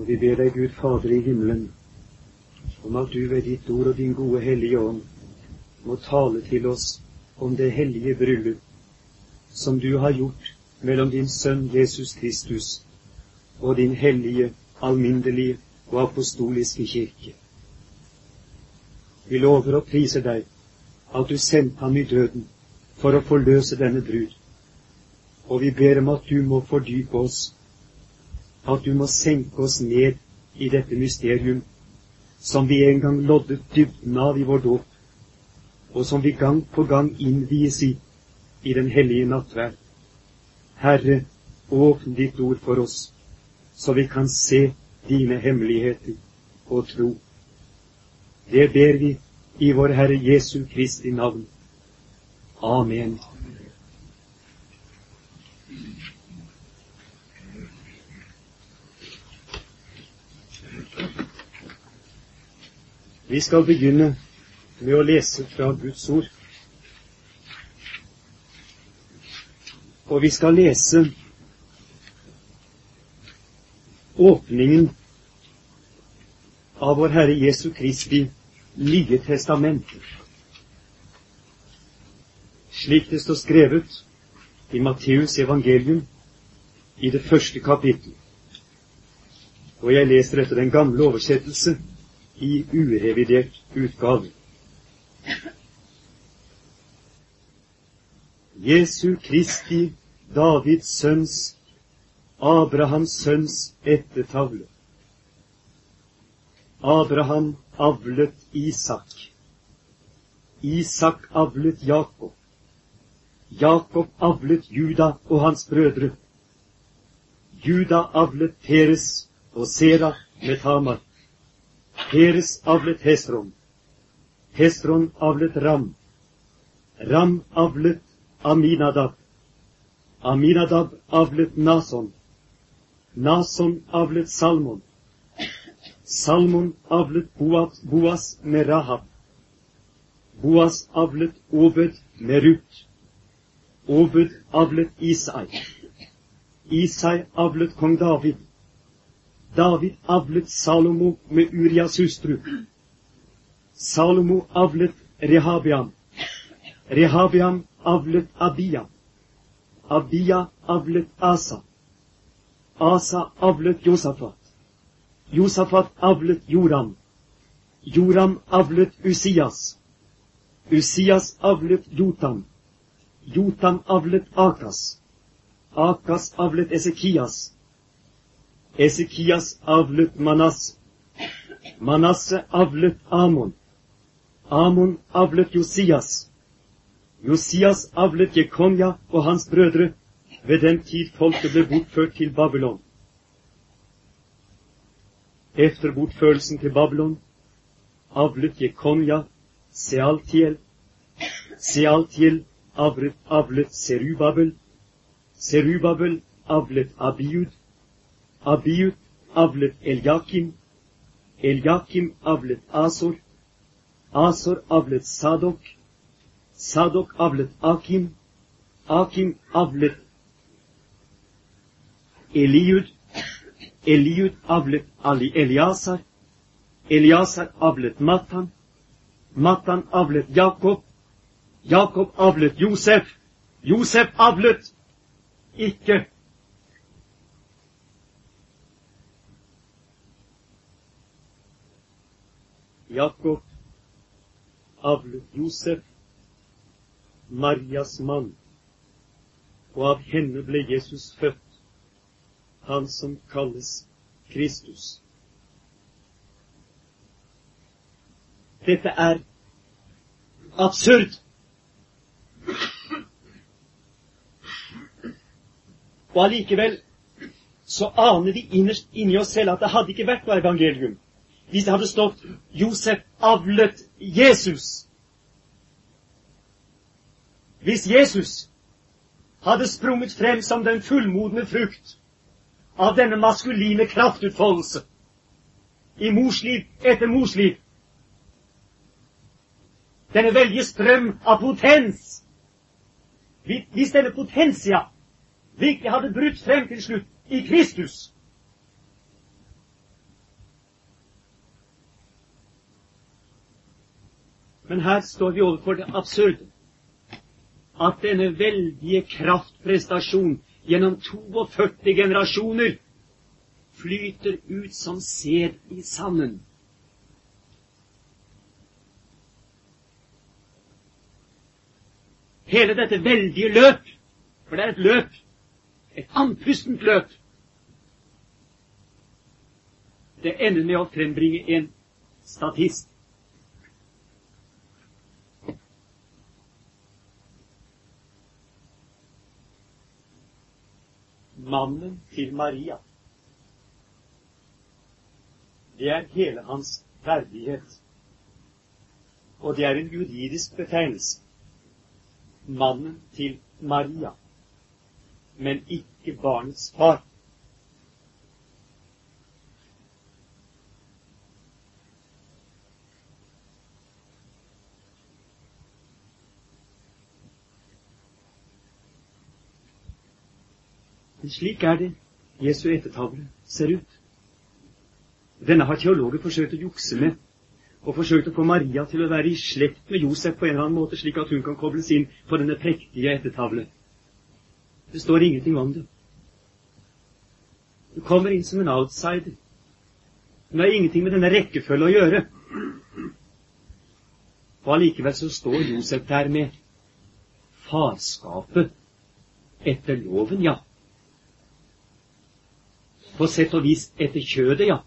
Og vi ber deg, Gud Fader i himmelen, om at du ved ditt ord og din gode Hellige Ånd må tale til oss om det hellige bryllup som du har gjort mellom din Sønn Jesus Kristus og din hellige, alminnelige og apostoliske kirke. Vi lover og priser deg at du sendte ham i døden for å forløse denne brud. Og vi ber om at du må fordype oss, at du må senke oss ned i dette mysterium som vi en gang loddet dybden av i vår dåp, og som vi gang på gang innvies i i den hellige nattverd. Herre, åpne ditt ord for oss, så vi kan se dine hemmeligheter og tro. Det ber vi i vår Herre Jesu Kristi navn. Amen. Vi skal begynne med å lese fra Guds ord. Og vi skal lese åpningen av vår Herre Jesu Kristi Nye testament. Slik det står skrevet i Matteus evangelium i det første kapittel. Og jeg leser etter den gamle oversettelse i urevidert utgave. Jesu Kristi, Davids sønns, Abrahams sønns ettertavle. Abraham avlet Isak. Isak avlet Jakob. Jakob avlet Juda og hans brødre. Juda avlet Peres og Sera med Tamar. Peres avlet Hesron. Hesron avlet Ram. Ram avlet Aminadab. Aminadab avlet Nason. Nason avlet Salmon. Salmon avlet Boas, med Rahab. Boas avlet Obed med Ruth. Obed avlet Isai. Isai avlet kong David. David avlet Salomo med Urias hustru. Salomo avlet Rehabiam. Rehabiam avlet Abia. Abia avlet Asa. Asa avlet Josafat. Josafat avlet Joram. Joram avlet Usias. Usias avlet Jotam. Jotam avlet Akas. Akas avlet Esekias. Esekias avlet Manasse. Manasse avlet Amon. Amon avlet Josias. Josias avlet Jekonja og hans brødre ved den tid folket ble bortført til Babylon. Efter bortførelsen til Babylon avlet Jekonja Sealtiel. Sealtiel avlet, avlet Serubabel. Serubabel avlet Abiud. Abiud avlet Eljakim. Eljakim avlet Asor. Asor avlet Sadok. Sadok avlet Akim. Akim avlet Eliud. Eliud avlet Ali Eliasar. Eliasar avlet Matan. Matan avlet Jakob. Jakob avlet Josef. Josef avlet ikke Jakob avlet Josef, Marias mann, og av henne ble Jesus født, han som kalles Kristus. Dette er absurd. Og allikevel så aner vi innerst inni oss selv at det hadde ikke vært noe evangelium hvis det hadde stått 'Josef avlet Jesus'. Hvis Jesus hadde sprunget frem som den fullmodne frukt av denne maskuline kraftutfoldelse i morsliv etter morsliv, denne veldige strøm av potens Hvis denne potensia virkelig hadde brutt frem til slutt i Kristus, Men her står vi overfor det absurde. At denne veldige kraftprestasjon gjennom 42 generasjoner flyter ut som sæd i sanden. Hele dette veldige løp, for det er et løp, et andpustent løp, det ender med å frembringe en statist. Mannen til Maria. Det er hele hans verdighet. Og det er en juridisk betegnelse. Mannen til Maria, men ikke barnets far. Slik er det Jesu ettertavle ser ut. Denne har teologer forsøkt å jukse med, og forsøkt å få Maria til å være i slekt med Josef på en eller annen måte, slik at hun kan kobles inn på denne prektige ettertavle. Det står ingenting om det. Hun kommer inn som en outsider. Hun har ingenting med denne rekkefølge å gjøre. Og allikevel så står Josef der med farskapet etter loven, ja. På sett og vis etter kjødet, ja.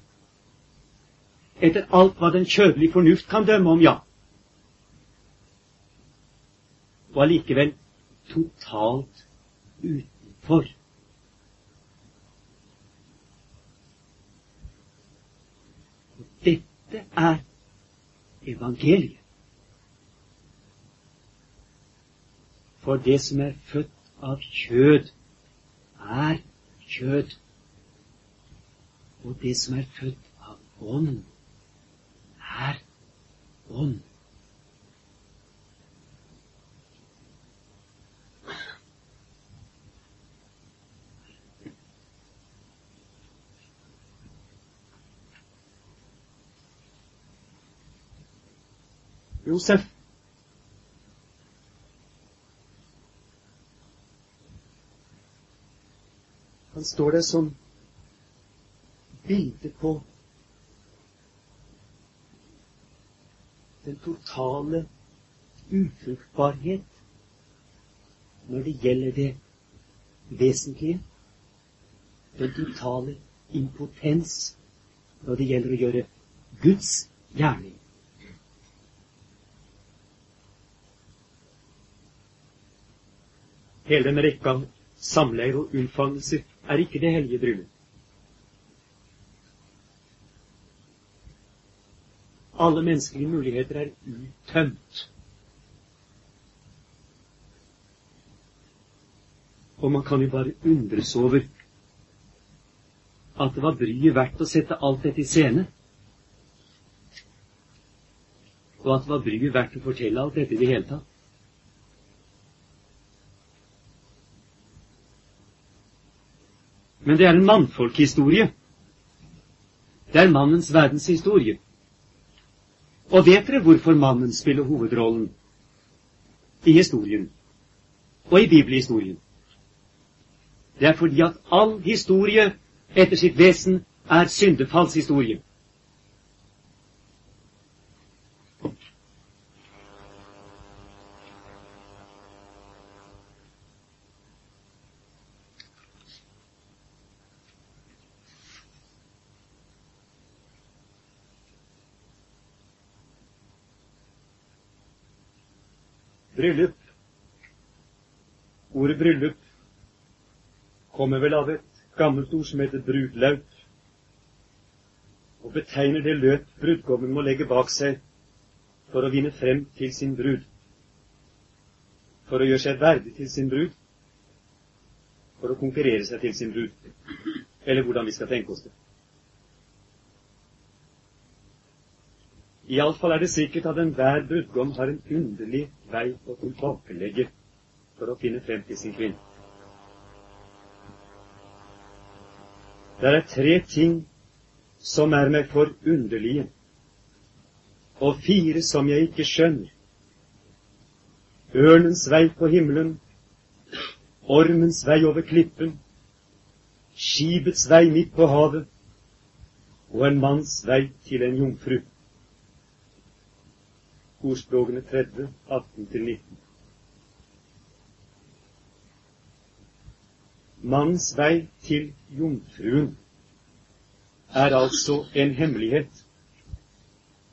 Etter alt hva den kjødelige fornuft kan dømme om, ja. Og allikevel totalt utenfor. Og dette er evangeliet. For det som er født av kjød, er kjød. Og det som er født av ånd, er ånd. Josef Han står der som bilde på den totale ufruktbarhet når det gjelder det vesentlige. Den totale impotens når det gjelder å gjøre Guds gjerning. Hele den rekka av samleier og unnfangelser er ikke det hellige bryllup. Alle menneskelige muligheter er uttømt. Og man kan jo bare undres over at det var bryet verdt å sette alt dette i scene. Og at det var bryet verdt å fortelle alt dette i det hele tatt. Men det er en mannfolkhistorie. Det er mannens verdenshistorie. Og vet dere hvorfor mannen spiller hovedrollen i historien og i bibelhistorien? Det er fordi at all historie etter sitt vesen er syndefallshistorie. Bryllup. Ordet bryllup kommer vel av et gammelt ord som heter brudlaup, og betegner det løp brudgommen må legge bak seg for å vinne frem til sin brud, for å gjøre seg verdig til sin brud, for å konkurrere seg til sin brud, eller hvordan vi skal tenke oss det. Iallfall er det sikkert at enhver brudgom har en underlig vei å tilbakelegge for å finne frem til sin kvinne. Det er tre ting som er meg for underlige og fire som jeg ikke skjønner. Ørnens vei på himmelen, ormens vei over klippen, skipets vei midt på havet og en manns vei til en jomfru. Ordspråkene 30, 18-19. Mannens vei til jomfruen er altså en hemmelighet,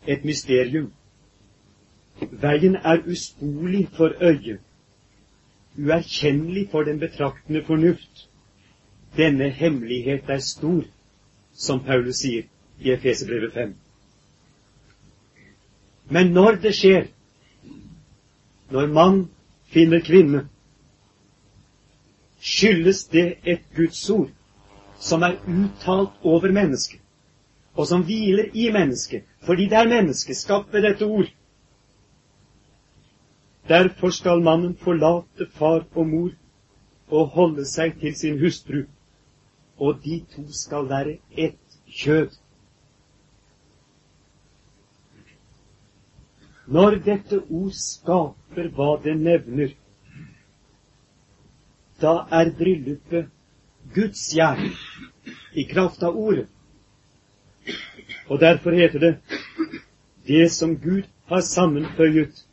et mysterium. Veien er usporlig for øyet, uerkjennelig for den betraktende fornuft. Denne hemmelighet er stor, som Paulus sier i Efeserbrevet 5. Men når det skjer, når mann finner kvinne, skyldes det et Guds ord som er uttalt over mennesket, og som hviler i mennesket, fordi det er mennesket skapt ved dette ord. Derfor skal mannen forlate far og mor og holde seg til sin hustru, og de to skal være ett kjød. Når dette ord skaper hva det nevner, da er bryllupet Guds gjerning i kraft av ordet. Og derfor heter det det som Gud har sammenføyet,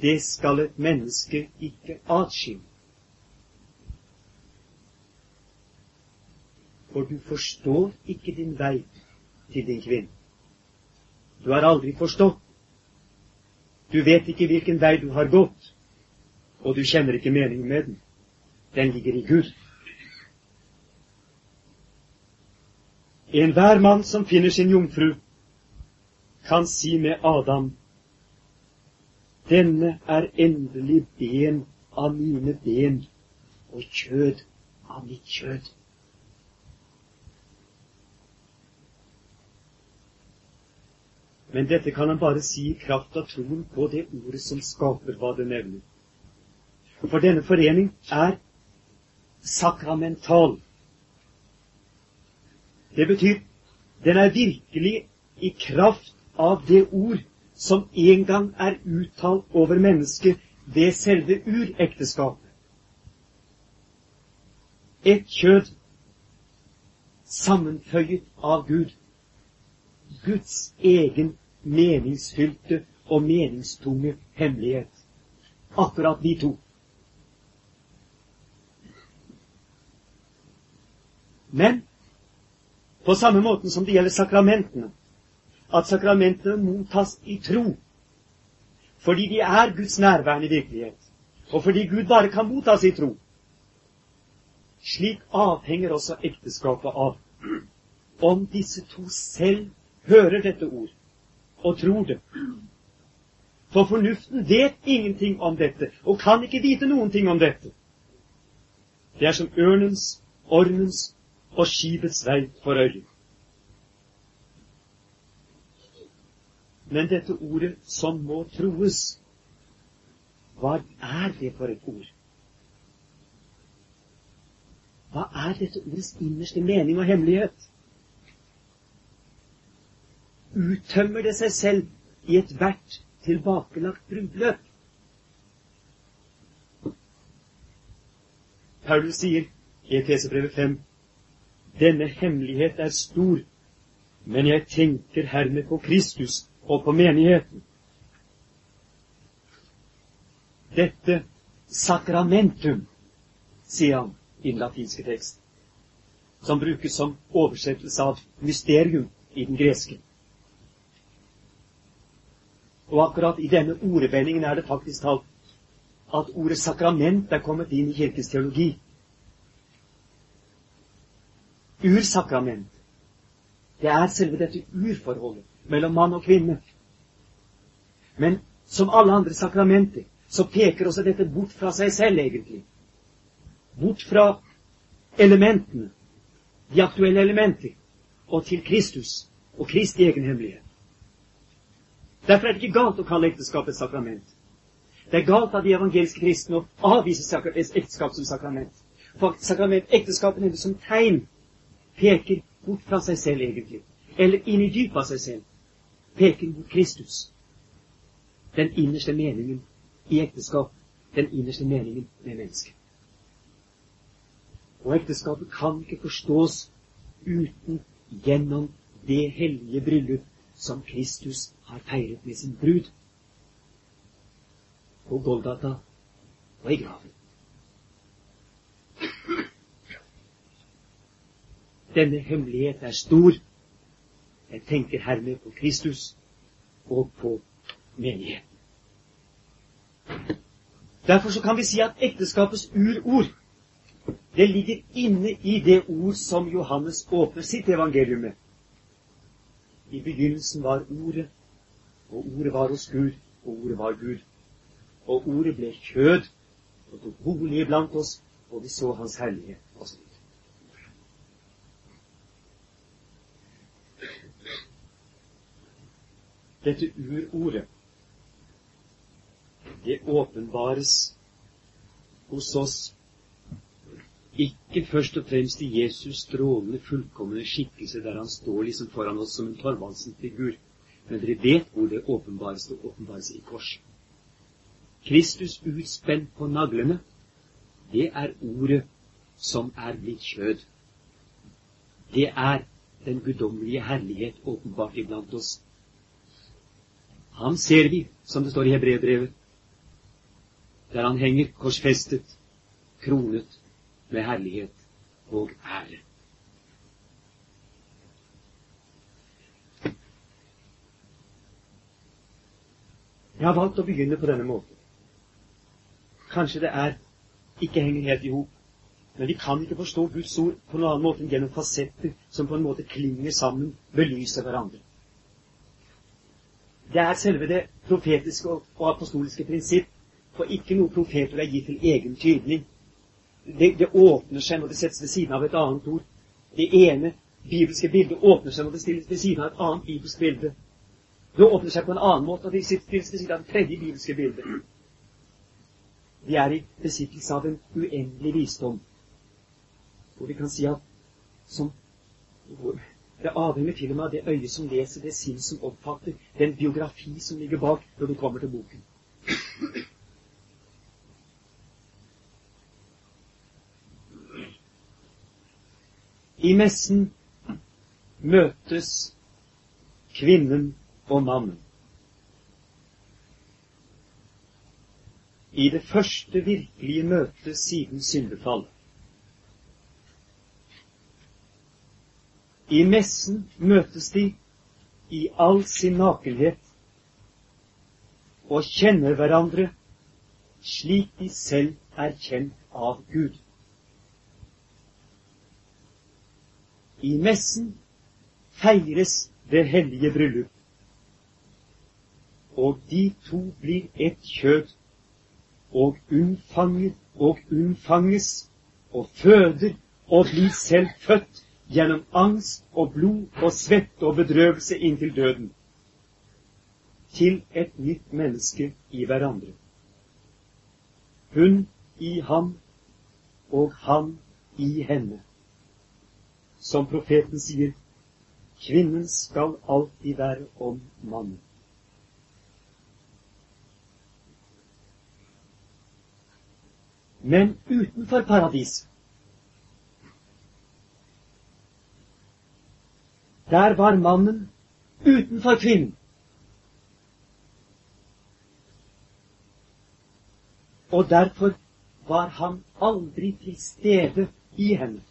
det skal et menneske ikke atskille. For du forstår ikke din vei til din kvinne. Du har aldri forstått. Du vet ikke hvilken vei du har gått, og du kjenner ikke meningen med den. Den ligger i Gud. Enhver mann som finner sin jomfru, kan si med Adam denne er endelig ben av mine ben og kjød av mitt kjød. Men dette kan han bare si i kraft av troen på det ordet som skaper hva det nevner. For denne forening er sakramental. Det betyr den er virkelig i kraft av det ord som en gang er uttalt over mennesket ved selve urekteskapet. Et kjød sammenføyet av Gud. Guds egen meningsfylte og meningstunge hemmelighet. Akkurat de to. Men på samme måten som det gjelder sakramentene, at sakramentene mottas i tro. Fordi de er Guds nærværende virkelighet, og fordi Gud bare kan mottas i tro. Slik avhenger også ekteskapet av om disse to selv hører dette ord og tror det. For fornuften vet ingenting om dette og kan ikke vite noen ting om dette. Det er som ørnens, ormens og skipets vei for øyet. Men dette ordet som må troes, hva er det for et ord? Hva er dette ordets innerste mening og hemmelighet? Uttømmer det seg selv i ethvert tilbakelagt brudløp? Paulus sier i Efeserbrevet 5 denne hemmelighet er stor, men jeg tenker hermed på Kristus og på menigheten. Dette sakramentum, sier han i den latinske teksten, som brukes som oversettelse av mysterium i den greske. Og akkurat i denne ordvendingen er det faktisk talt at ordet sakrament er kommet inn i kirkens teologi. Ursakrament. Det er selve dette urforholdet mellom mann og kvinne. Men som alle andre sakramenter så peker også dette bort fra seg selv, egentlig. Bort fra elementene, de aktuelle elementer, og til Kristus og Kristi egen hemmelighet. Derfor er det ikke galt å kalle ekteskapet sakrament. Det er galt av de evangeliske kristne å avvise ekteskap som sakrament. For sakrament, ekteskapet som tegn peker bort fra seg selv, egentlig. Eller inn i dypet av seg selv peker mot Kristus. Den innerste meningen i ekteskap. Den innerste meningen med mennesket. Og ekteskapet kan ikke forstås uten gjennom det hellige bryllup som Kristus har feiret med sin brud på Golgata og i graven. Denne hemmelighet er stor. Jeg tenker hermed på Kristus og på menigheten. Derfor så kan vi si at ekteskapets urord det ligger inne i det ord som Johannes åpner sitt evangelium med. I begynnelsen var Ordet, og Ordet var hos Gud, og Ordet var Gud. Og Ordet ble kjød og tok bolig blant oss, og vi så Hans herlighet osv. Dette urordet, det åpenbares hos oss ikke først og fremst i Jesus strålende, fullkomne skikkelse der han står liksom foran oss som en Thorvaldsen-figur. Men dere vet hvor det åpenbares. og åpenbares i kors. Kristus utspent på naglene, det er ordet som er blitt kjød. Det er den guddommelige herlighet åpenbart iblant oss. Han ser vi, som det står i Hebreerbrevet, der han henger korsfestet, kronet med herlighet og ære. Jeg har valgt å begynne på denne måten. Kanskje det er ikke henger helt i hop, men vi kan ikke forstå Guds ord på noen annen måte enn gjennom fasetter som på en måte klinger sammen, belyser hverandre. Det er selve det profetiske og apostoliske prinsipp, for ikke noe profeter er gitt til egen tydning, det, det, åpner seg når det settes ved siden av et annet ord. Det ene bibelske bildet åpner seg når det stilles ved siden av et annet bibelsk bilde. Det åpner seg på en annen måte når det stilles ved siden av det tredje bibelske bildet. Vi er i besittelse av en uendelig visdom, hvor vi kan si at som, Det avhenger til og med av det øyet som leser, det sinn som oppfatter, den biografi som ligger bak når du kommer til boken. I messen møtes kvinnen og mannen. I det første virkelige møtet siden syndefallet. I messen møtes de i all sin nakenhet og kjenner hverandre slik de selv er kjent av Gud. I messen feires det hellige bryllup. Og de to blir ett kjød, og unnfanger og unnfanges, og føder og blir selv født gjennom angst og blod og svette og bedrøvelse inntil døden, til et nytt menneske i hverandre. Hun i ham og han i henne som profeten sier, kvinnen skal alltid være om mannen. Men utenfor paradis Der var mannen utenfor kvinnen. Og derfor var han aldri til stede i henne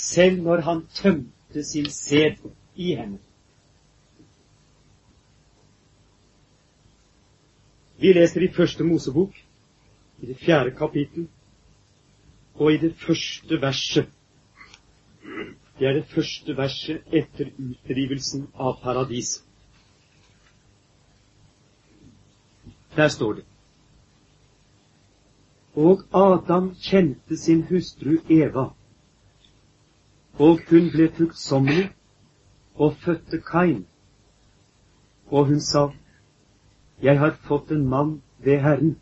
selv når han tømte sin sæd i henne. Vi leser i Første Mosebok, i det fjerde kapittel, og i det første verset. Det er det første verset etter utdrivelsen av paradis. Der står det Og Adam kjente sin hustru Eva og hun ble fruktsommelig og fødte Kain. Og hun sa, Jeg har fått en mann ved Herren.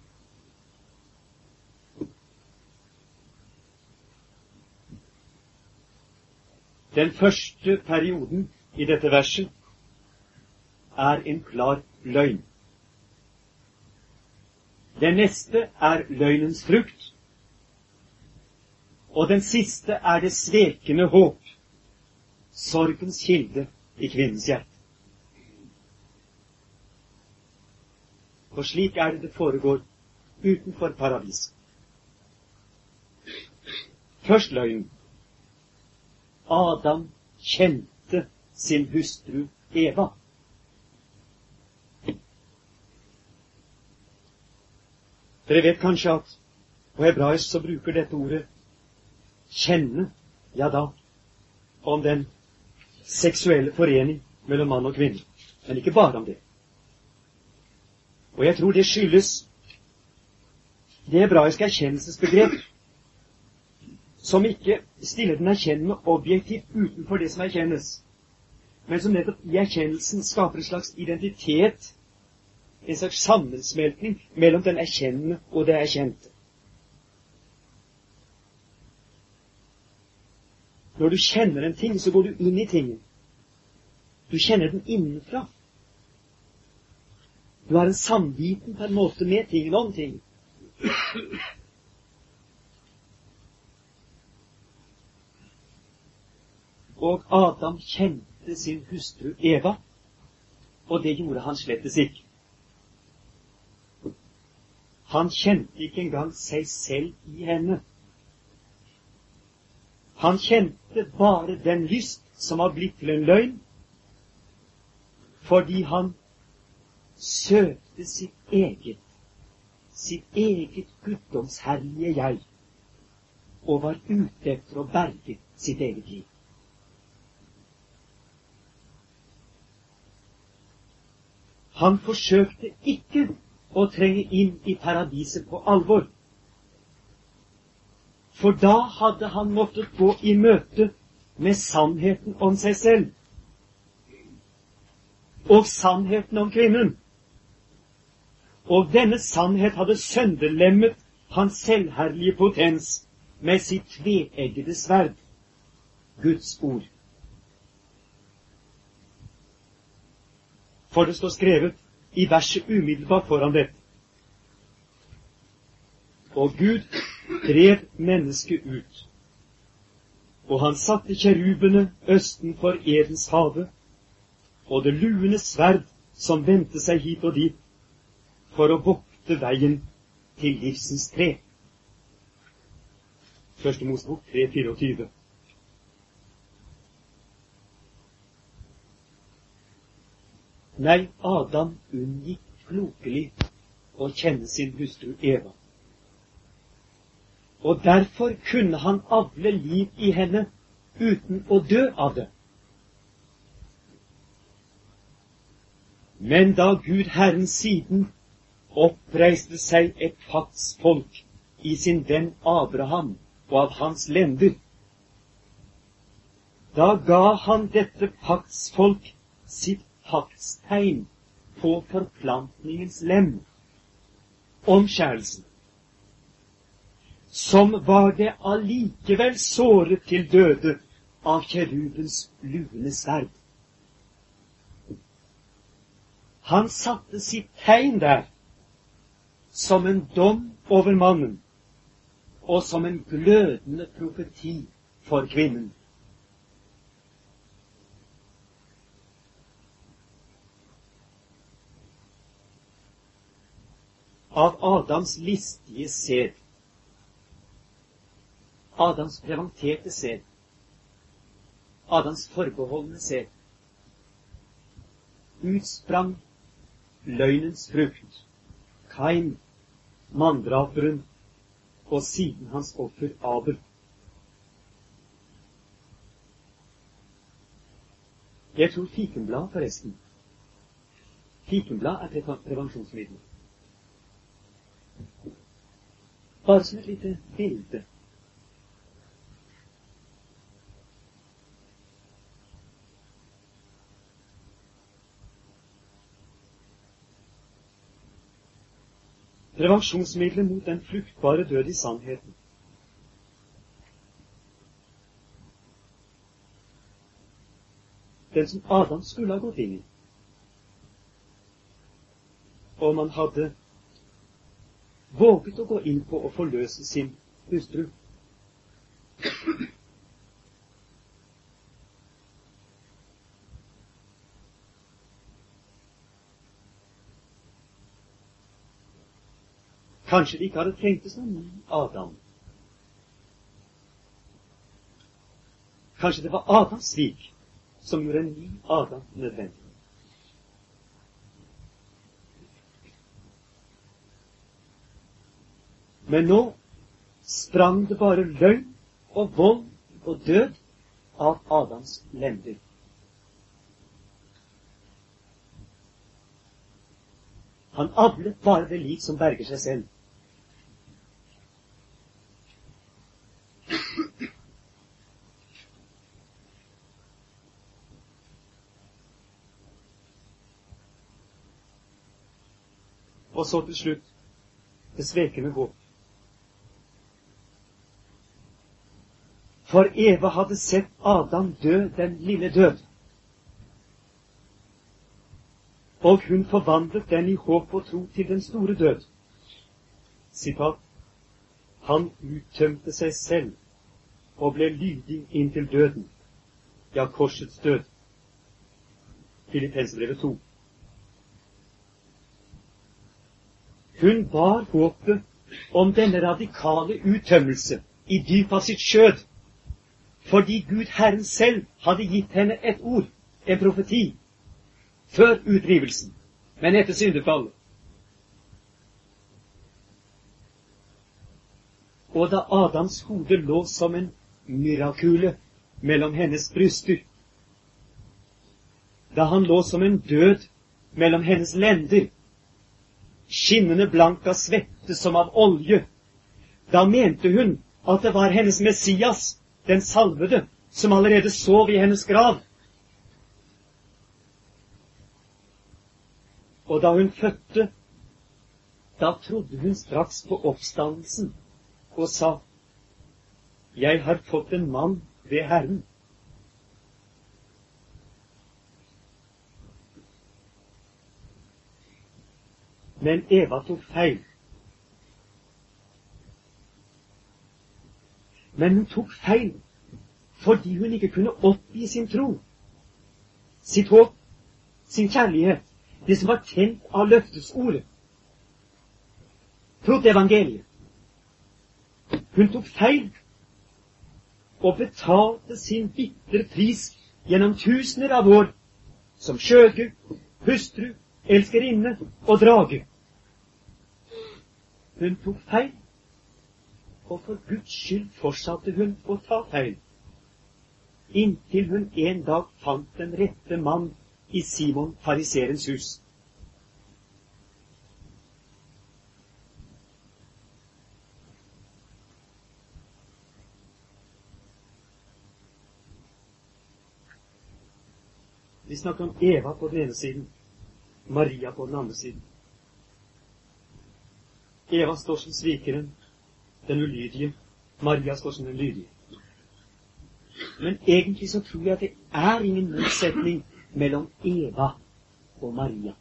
Den første perioden i dette verset er en klar løgn. Den neste er løgnens frukt. Og den siste er det svekende håp, sorgens kilde i kvinnens hjerte. For slik er det det foregår utenfor paradiset. Først løgn. Adam kjente sin hustru Eva. Dere vet kanskje at på hebraisk så bruker dette ordet 'kjenne', ja da, om den seksuelle forening mellom mann og kvinne. Men ikke bare om det. Og jeg tror det skyldes det hebraiske erkjennelsesbegrep som ikke stiller den erkjennende objektivt utenfor det som erkjennes, men som nettopp i erkjennelsen skaper en slags identitet, en slags sammensmeltning mellom den erkjennende og det erkjente. Når du kjenner en ting, så går du inn i tingen. Du kjenner den innenfra. Du har en samviten på en måte med tingen om ting. Og Adam kjente sin hustru Eva, og det gjorde han slettes ikke. Han kjente ikke engang seg selv i henne. Han kjente bare den lyst som var blitt til en løgn, fordi han søkte sitt eget, sitt eget guddomsherlige jeg, og var ute etter å berge sitt eget liv. Han forsøkte ikke å trenge inn i paradiset på alvor. For da hadde han måttet gå i møte med sannheten om seg selv. Og sannheten om kvinnen. Og denne sannhet hadde sønderlemmet hans selvherlige potens med sitt tveeggede sverd, Guds ord. For det står skrevet i verset umiddelbart foran dette. Og Gud drev mennesket ut, og han satte kjerubene østen for Edens hage, og det luende sverd som vendte seg hit og dit, for å vokte veien til livsens tre. Første Mosebok 3.24. Nei, Adam unngikk klokelig å kjenne sin hustru Eva. Og derfor kunne han avle liv i henne uten å dø av det. Men da Gud Herren siden oppreiste seg et paktsfolk i sin venn Abraham og av hans lender, da ga han dette paktsfolk sitt paktstegn på forplantningens lem, omskjærelsen, som var det allikevel såret til døde av kjerubens luende sverd. Han satte sitt tegn der som en dom over mannen og som en glødende profeti for kvinnen. av Adams listige sæd. Adams preventerte sæd. Adams forbeholdne sæd. Utsprang løgnens frukt, Kain, manndraperen, og siden hans offer Abel. Jeg tror fikenblad, forresten. Fikenblad er prevensjonsmiddel. Bare som et lite bilde. Prevensjonsmiddelet mot den fruktbare død i sannheten. Den som Adam skulle ha gått inn i. Og man hadde våget å gå inn på å forløse sin hustru. Kanskje de ikke hadde tenkt en ny Adam. Kanskje det var Adams svik som gjorde en ny Adam nødvendig. Men nå sprang det bare løgn og vold og død av Adams lender. Han avlet bare det lik som berger seg selv. Og så til slutt det svekende håp. For Eva hadde sett Adam dø den lille død. Og hun forvandlet den i håp og tro til den store død. Sitat. Han uttømte seg selv og ble lydig inntil døden, ja, korsets død. Filippensbrevet 2. Hun bar håpet om denne radikale uttømmelse i dypet av sitt skjød, fordi Gud Herren selv hadde gitt henne et ord, en profeti, før utdrivelsen, men etter syndefallet. Og da Adams hode lå som en mirakule mellom hennes bryster, da han lå som en død mellom hennes lender, skinnende blank av svette som av olje. Da mente hun at det var hennes Messias, den salvede, som allerede sov i hennes grav. Og da hun fødte, da trodde hun straks på oppstandelsen og sa, Jeg har fått en mann ved Herren. Men Eva tok feil. Men hun tok feil fordi hun ikke kunne oppgi sin tro, sitt håp, sin kjærlighet, det som var tent av løftesordet. Trodde evangeliet. Hun tok feil og betalte sin bitre pris gjennom tusener av år som skjøge, hustru, elskerinne og drage. Hun tok feil, og for Guds skyld fortsatte hun å ta feil, inntil hun en dag fant den rette mann i Simon fariserens hus. Vi snakker om Eva på den ene siden Maria på den andre siden. Eva står som svikeren, den ulydige. Maria står som den lydige. Men egentlig så tror jeg at det er ingen motsetning mellom Eva og Maria.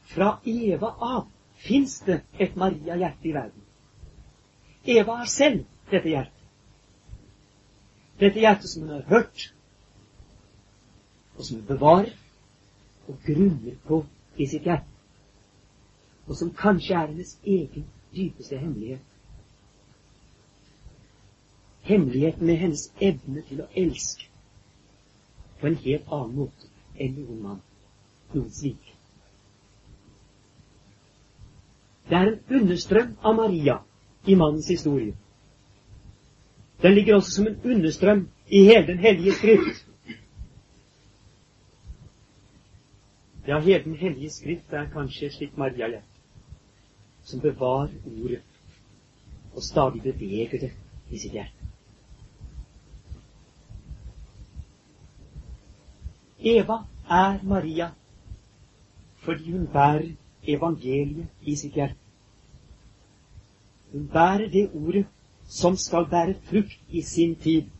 Fra Eva av fins det et Maria-hjerte i verden. Eva har selv dette hjertet. Dette hjertet som hun har hørt, og som hun bevarer og grunner på i sitt hjerte, og som kanskje er hennes egen dypeste hemmelighet. Hemmeligheten med hennes evne til å elske på en helt annen måte enn noen mann, noen svik. Det er en understrøm av Maria i mannens historie. Den ligger også som en understrøm i hele Den hellige skrift. Ja, hele Den hellige skrift er kanskje slik Maria-hjerte, som bevarer ordet og stadig beveger det i sitt hjerte. Eva er Maria fordi hun bærer evangeliet i sitt hjerte. Hun bærer det ordet som skal bære frukt i sin tid.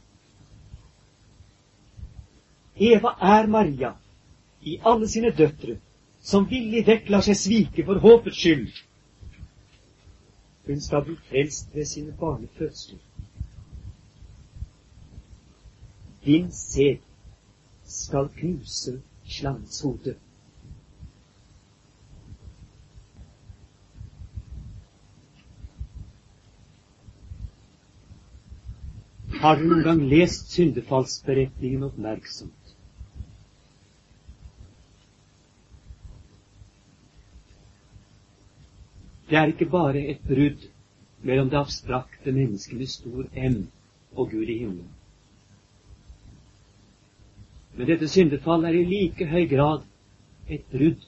Eva er Maria i alle sine døtre, som villig vekk lar seg svike for håpets skyld. Hun skal bli frelst ved sine barnefødsler. Din sæd skal knuse slangens hode. Har du noen gang lest syndefallsberetningen oppmerksomt? Det er ikke bare et brudd mellom det abstrakte mennesket med stor M og Gud i himmelen. Men dette syndefall er i like høy grad et brudd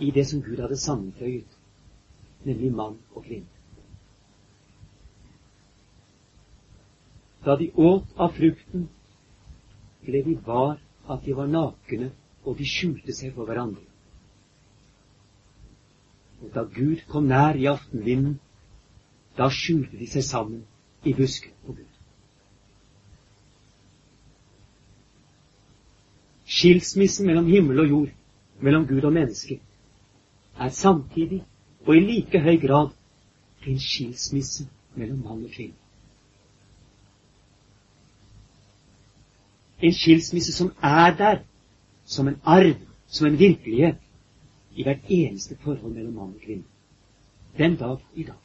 i det som Gud hadde sammenføyet, nemlig mann og kvinne. Da de åt av frukten, ble de var at de var nakne, og de skjulte seg for hverandre. Da Gud kom nær i aftenvinden, da skjulte de seg sammen i busken på Gud. Skilsmissen mellom himmel og jord, mellom Gud og menneske, er samtidig og i like høy grad en skilsmisse mellom mann og kvinne. En skilsmisse som er der, som en arv, som en virkelighet, i hvert eneste forhold mellom mann og kvinne. Den dag i dag.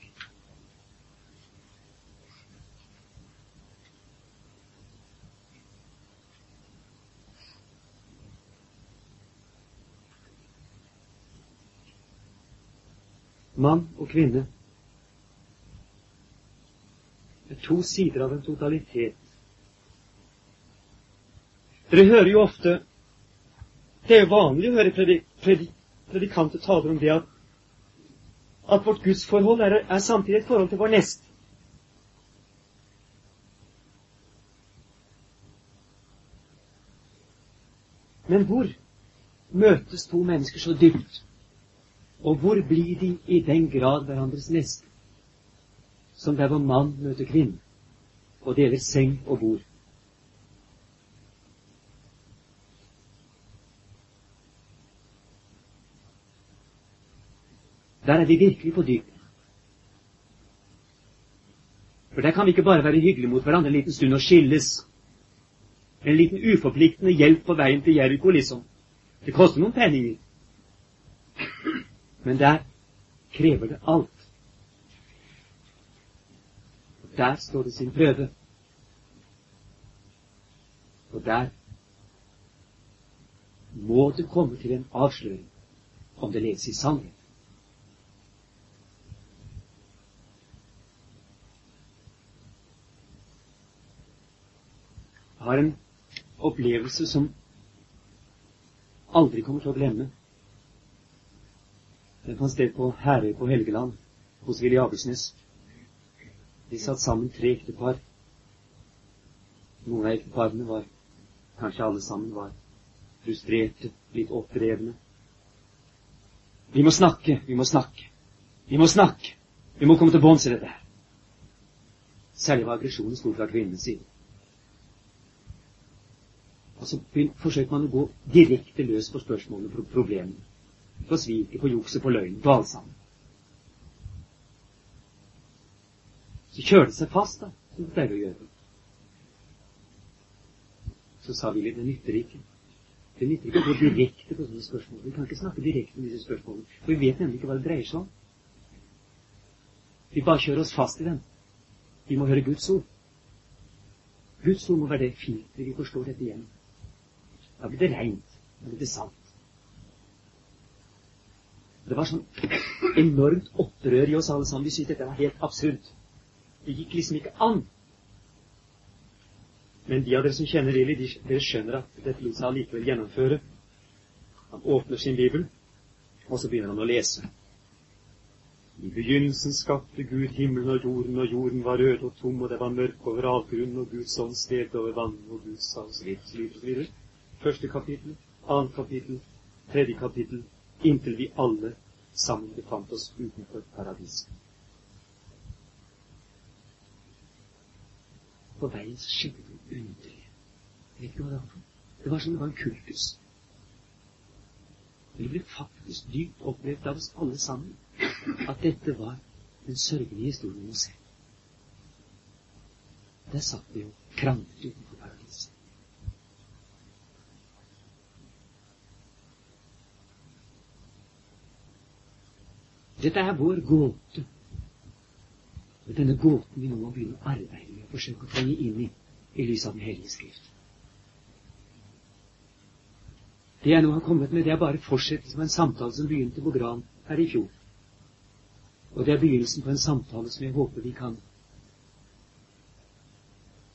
Mann og kvinne er to sider av en totalitet dere hører jo ofte Det er jo vanlig å høre predik, predikanter taler om det at, at vårt gudsforhold er, er samtidig et forhold til vår neste. Men hvor møtes to mennesker så dypt? Og hvor blir de i den grad hverandres neste? Som der hvor mann møter kvinne og deler seng og bord. Der er vi virkelig på dypet. For der kan vi ikke bare være hyggelige mot hverandre en liten stund og skilles. En liten uforpliktende hjelp på veien til Jeriko, liksom. Det koster noen penninger. Men der krever det alt. Og Der står det sin prøve. Og der må det komme til en avsløring om det leves i sannhet. Har en opplevelse som aldri kommer til å glemme. Den fant sted på Herøy på Helgeland, hos Willy Abersnes. De satt sammen tre ektepar. Noen av ekteparene var, kanskje alle sammen, var frustrerte, litt opprevne. Vi må snakke, vi må snakke. Vi må snakke. Vi må komme til bunns i dette her. Særlig var aggresjonen stor fra kvinnenes side. Og så forsøker man å gå direkte løs på spørsmålene, på problemene. På sviket, på jukset, på løgnen, på alt sammen. Så kjører det seg fast, da, som det pleier å gjøre. Så sa vi litt, det nytter ikke. Det nytter ikke å gå direkte på sånne spørsmål. Vi kan ikke snakke direkte om disse spørsmålene, for vi vet nemlig ikke hva det dreier seg om. Vi bare kjører oss fast i dem. Vi må høre Guds ord. Guds ord må være det filteret vi forstår dette igjen. Da blir det rent. Da blir det sant. Det var sånn enormt opprør i oss alle sammen. Vi syntes dette var helt absurd. Det gikk liksom ikke an. Men de av dere som kjenner Lilly, de, dere skjønner at dette lot seg allikevel gjennomføre. Han åpner sin bibel, og så begynner han å lese. I begynnelsen skapte Gud himmelen og jorden, og jorden var rød og tom, og det var mørk over avgrunnen, og Guds ånd svevde over vannet, og Gud sa litt, osv., osv. Første kapittel, annet kapittel, tredje kapittel, inntil vi alle sammen befant oss utenfor paradiset. På veien skjedde det underlige. Vet ikke hva det var. for Det var som det var en kultus. Det ble faktisk dypt opplevd av oss alle sammen at dette var den sørgelige historien om oss selv. Der satt vi og kranglet utenfor paradiset. Dette er vår gåte. Og denne gåten vi nå må begynne å arbeide med og forsøke å trenge inn i i lys av Den hellige skrift. Det jeg nå har kommet med, det er bare fortsettelsen på en samtale som begynte på Gran her i fjor. Og det er begynnelsen på en samtale som jeg håper vi kan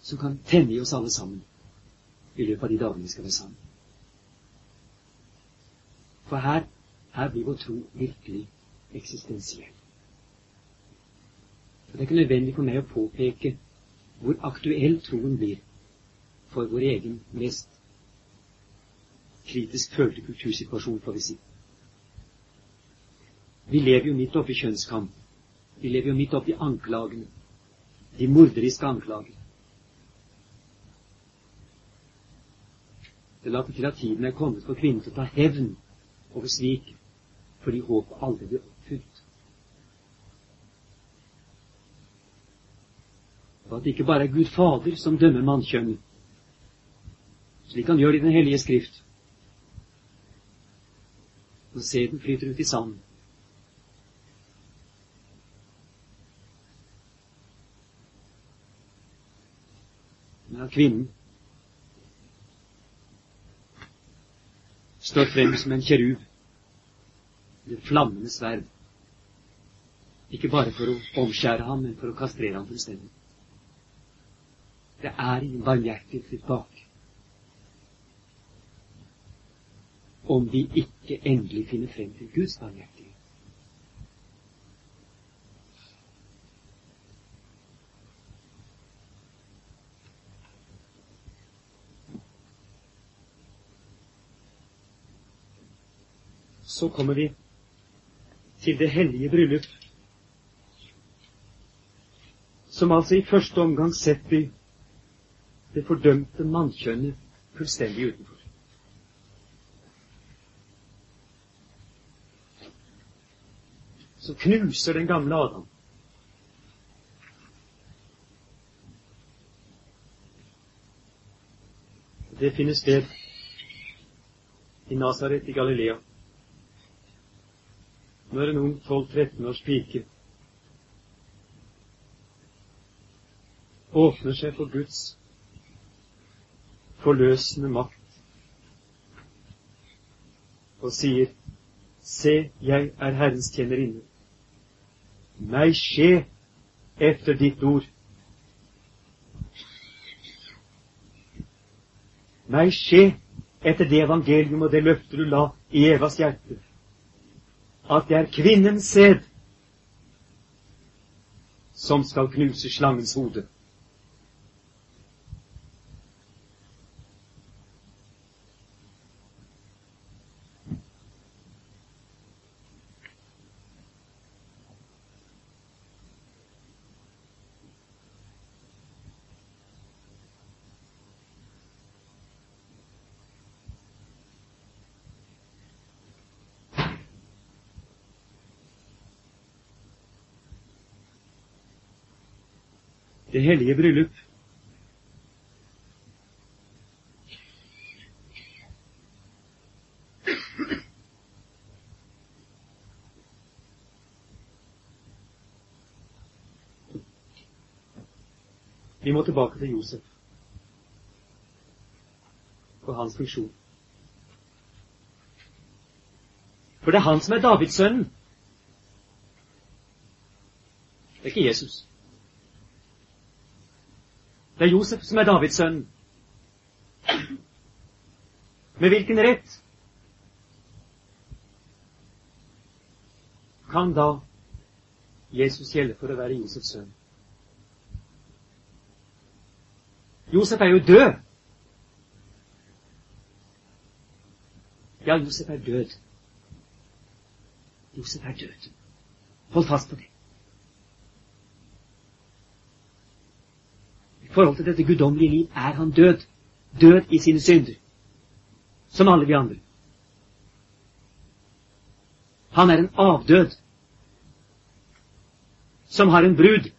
som kan tenne i oss alle sammen i løpet av de dagene vi skal være sammen. For her, her blir vår tro virkelig eksistensiell. Det er ikke nødvendig for meg å påpeke hvor aktuell troen blir for vår egen mest kritisk følte kultursituasjon, får vi si. Vi lever jo midt oppi kjønnskamp. Vi lever jo midt oppi anklagene. De morderiske anklager. Det later til at tiden er kommet for kvinnen til å ta hevn over svik, fordi håpet aldri blir oppfylt. Og at det ikke bare er Gud Fader som dømmer mannkjønnet, slik han gjør i Den hellige skrift. Når sæden flyter ut i sanden. Men at kvinnen står frem som en kjerub med flammende sverd. Ikke bare for å omskjære ham, men for å kastrere ham fullstendig. Det er ingen barmhjertighet bak. Om vi ikke endelig finner frem til Guds barmhjertighet. Så kommer vi til det hellige bryllup, som altså i første omgang setter det fordømte mannkjønnet fullstendig utenfor. Så knuser den gamle Adam. Det finner sted i Nasaret i Galilea. Når en ung 12-13 års pike åpner seg for Guds forløsende makt og sier, Se, jeg er Herrens tjenerinne. Meg skje etter ditt ord. Meg skje etter det evangelium og det løftet du la i Evas hjerte, at det er kvinnens sæd som skal knuse slangens hode. Det hellige bryllup. Vi må tilbake til Josef og hans funksjon. For det er han som er Davidssønnen. Det er ikke Jesus. Det er Josef som er Davids sønn. Med hvilken rett kan da Jesus gjelde for å være Josefs sønn? Josef er jo død. Ja, Josef er død. Josef er død. Hold fast på det. Forhold til dette guddommelige liv er han død. Død i sine synder. Som alle vi andre. Han er en avdød som har en brud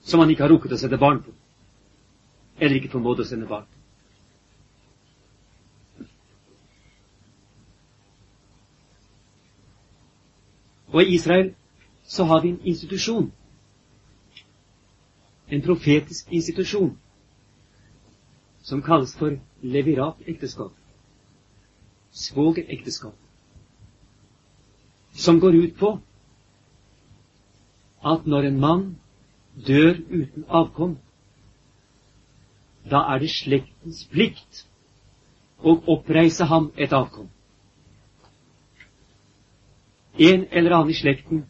som han ikke har rukket å sette barn på, eller ikke formådd å sende barn. Og i Israel så har vi en institusjon, en profetisk institusjon, som kalles for levirat-ekteskap, svogerekteskap, som går ut på at når en mann dør uten avkom, da er det slektens plikt å oppreise ham et avkom. En eller annen i slekten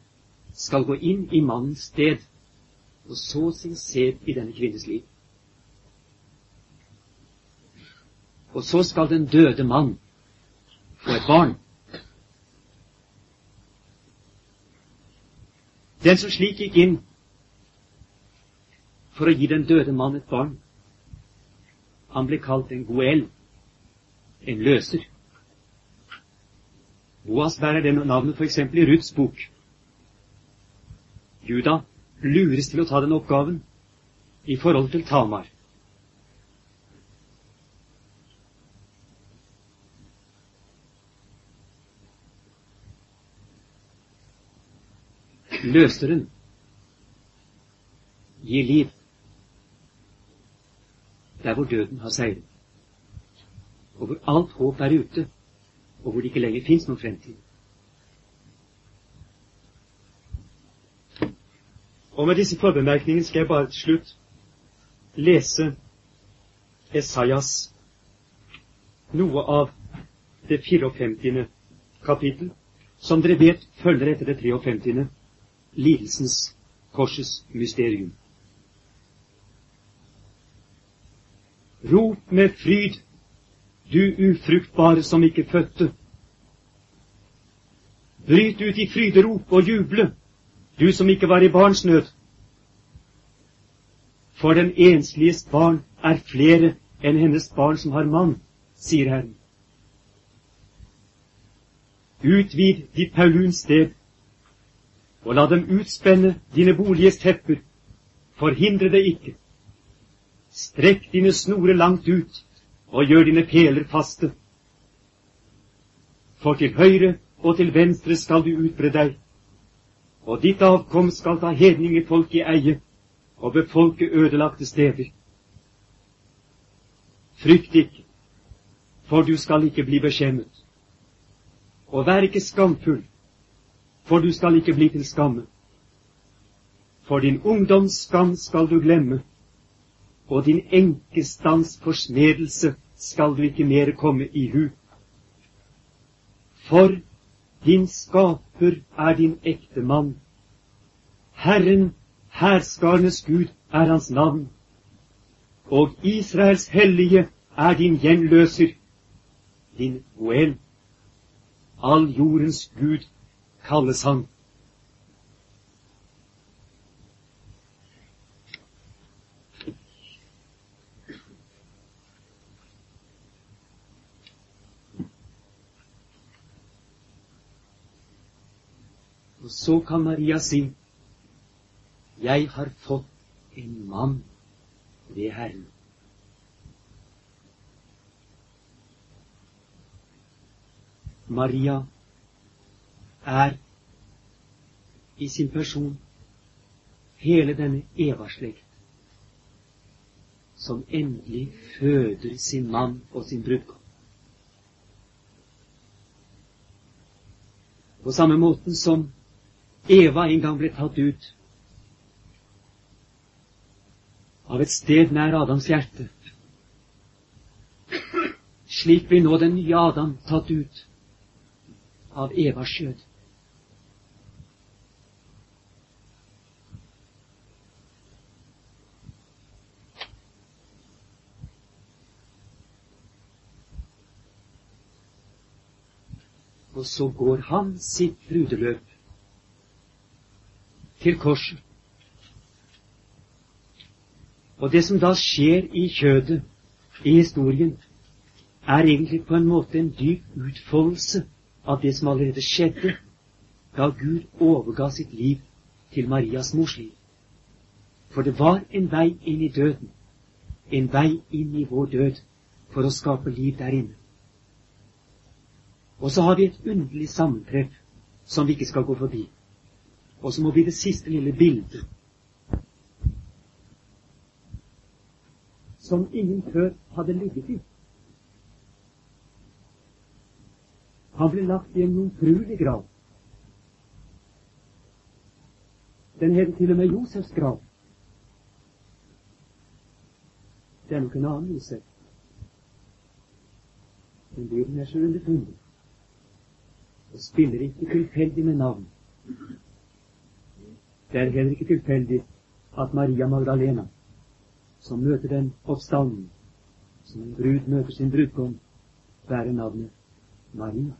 skal gå inn i mannens sted og så sin sæd i denne kvinnes liv. Og så skal den døde mann få et barn. Den som slik gikk inn for å gi den døde mann et barn, han ble kalt en goel, en løser. Boas bærer det navnet f.eks. i Ruths bok. Juda lures til å ta den oppgaven i forhold til Tamar. Løseren gir liv der hvor døden har seiret, og hvor alt håp er ute, og hvor det ikke lenger fins noen fremtid. Og med disse forbemerkningene skal jeg bare til slutt lese Esaias noe av det 54. kapittel, som dere vet følger etter det 53. lidelsens korsets mysterium. Rop med fryd, du ufruktbare som ikke fødte. Bryt ut i fryderop og juble, du som ikke var i barns nød. For den ensliges barn er flere enn hennes barn som har mann, sier Herren. Utvid ditt Pauluns sted, og la dem utspenne dine boliges tepper. Forhindre det ikke. Strekk dine snorer langt ut, og gjør dine peler faste. For til høyre og til venstre skal du utbre deg, og ditt avkom skal ta hedningefolk i eie og befolke ødelagte steder. Frykt ikke, for du skal ikke bli beskjemmet. Og vær ikke skamfull, for du skal ikke bli til skamme. For din ungdoms skam skal du glemme, og din enkestands forsmedelse skal du ikke mere komme i hu. For din skaper er din ektemann. Herren, hærskarenes Gud, er hans navn. Og Israels hellige er din gjenløser, din Goel. All jordens Gud kalles han. Og så kan Maria si, Jeg har fått en mann ved Herren. Maria er i sin person hele denne Eva-slekt som endelig føder sin mann og sin brudgom. På samme måten som Eva en gang ble tatt ut av et sted nær Adams hjerte. Slik blir nå den nye Adam tatt ut av Evas skjød. Og så går han sitt brudeløp til korset. Og det som da skjer i kjødet, i historien, er egentlig på en måte en dyp utfoldelse av det som allerede skjedde da Gud overga sitt liv til Marias mors liv. For det var en vei inn i døden, en vei inn i vår død, for å skape liv der inne. Og så har vi et underlig sammentreff som vi ikke skal gå forbi, og så må bli det siste lille bildet som ingen før hadde ligget i. Han ble lagt i en jomfruelig grav. Den heter til og med Josefs grav. Det er nok en annen Josef. Men Bibelen er så underfundig og spiller ikke tilfeldig med navn. Det er heller ikke tilfeldig at Maria Magdalena som møter den oppstanden, som en brud møter sin brudgom, bærer navnet Maria.